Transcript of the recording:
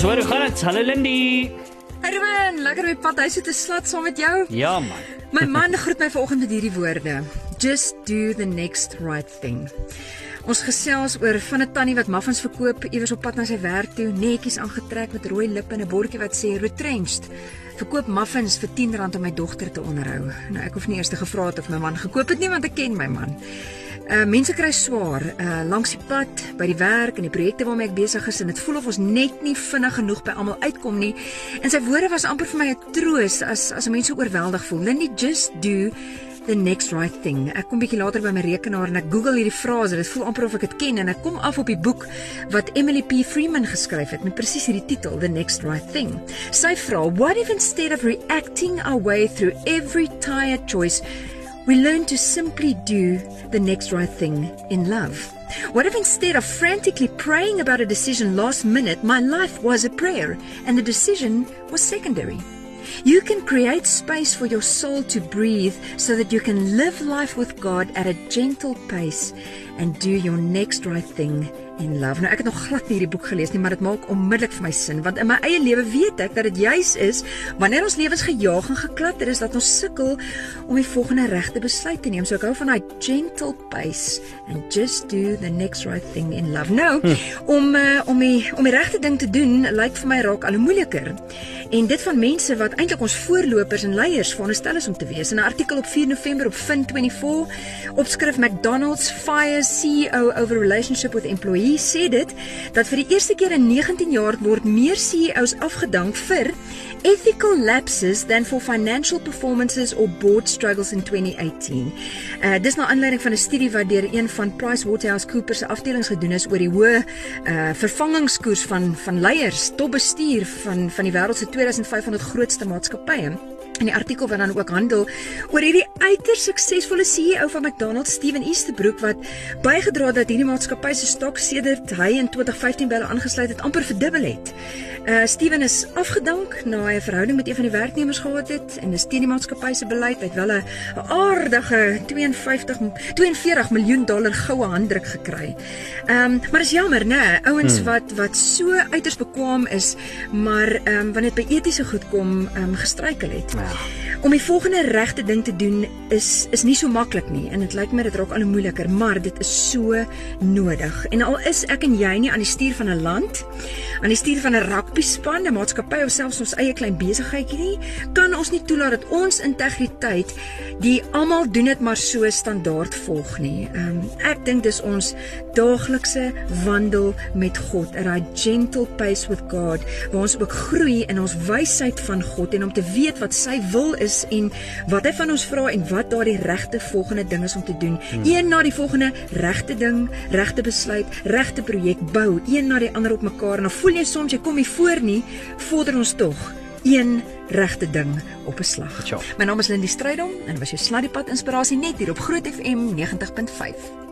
Ons hoor hoe gaan dit? Hallo Lindy. Herman, lekker op pad huis toe te slat saam met jou. Ja man. My man groet my vanoggend met hierdie woorde: Just do the next right thing. Ons gesels oor van 'n tannie wat muffins verkoop iewers op pad na sy werk toe, netjies aangetrek met rooi lippe en 'n bordjie wat sê retrenched. Verkoop muffins vir R10 om my dogter te onderhou. Nou ek hoef nie eers te gevra het of my man gekoop het nie want ek ken my man. Uh mense kry swaar uh langs die pad, by die werk en die projekte waarmee ek besig is en dit voel of ons net nie vinnig genoeg by almal uitkom nie. En sy woorde was amper vir my 'n troos as as mense oorweldig voel. Lindy just do the next right thing. Ek kom bietjie later by my rekenaar en ek Google hierdie frase. Dit voel amper of ek dit ken en ek kom af op die boek wat Emily P. Freeman geskryf het met presies hierdie titel, The Next Right Thing. Sy vra, "What if instead of reacting our way through every tired choice, we learn to simply do the next right thing in love?" What if instead of frantically praying about a decision last minute, my life was a prayer and the decision was secondary? You can create space for your soul to breathe so that you can live life with God at a gentle pace and do your next right thing in love. Nou ek het nog glad nie hierdie boek gelees nie, maar dit maak onmiddellik vir my sin want in my eie lewe weet ek dat dit juis is wanneer ons lewens gejaag en geklatter is dat ons sukkel om die volgende regte besluit te neem. So ek hou van daai gentle pace and just do the next right thing in love. Nou, hm. om uh, om die om die regte ding te doen lyk vir my raak al hoe moeiliker. En dit van mense wat eintlik ons voorlopers en leiers veronderstel is om te wees. In 'n artikel op 4 November op Fin24 opskrif McDonald's fires CEO over relationship with employee sê dit dat vir die eerste keer in 19 jaar word meer CEO's afgedank vir ethical lapses than for financial performances or board struggles in 2018. Uh dis na aanleiding van 'n studie wat deur een van PricewaterhouseCoopers se afdelings gedoen is oor die hoë uh vervangingskoers van van leiers tot bestuur van van die wêreld se 2500 grootste maatskappye. In die artikel wat dan ook handel oor hierdie uiters suksesvolle CEO van McDonald's, Steven Easterbrook wat bygedra het dat hierdie maatskappy se stok sedert hy in 2015 by hulle aangesluit het amper verdubbel het. Uh Steven is afgedank na hy 'n verhouding met een van die werknemers gehad het en dis teen die maatskappy se beleid het wel 'n aardige 52 42 miljoen dollar goue handdruk gekry. Ehm um, maar is jammer, né, ouens hmm. wat wat so uiters bekwam is, maar ehm um, wanneer dit by etiese goed kom, ehm um, gestruikel het. Ja. Om die volgende regte ding te doen is is nie so maklik nie en dit lyk my dit raak al hoe moeiliker, maar dit is so nodig. En al is ek en jy nie aan die stuur van 'n land, aan die stuur van 'n rugby span, 'n maatskappy of selfs ons eie klein besigheidjie nie, kan ons nie toelaat dat ons integriteit die almal doen dit maar so standaard volg nie. Um, ek dink dis ons daaglikse wandel met God, 'n right gentle pace with God, waar ons ook groei in ons wysheid van God en om te weet wat sy wil is en wat hy van ons vra en wat daardie regte volgende ding is om te doen. Hmm. Een na die volgende regte ding, regte besluit, regte projek bou, een na die ander op mekaar en dan voel jy soms jy kom nie voor nie, vorder ons tog een regte ding op 'n slag. My naam is Lindi Strydom en was jou sladdiepad inspirasie net hier op Groot FM 90.5.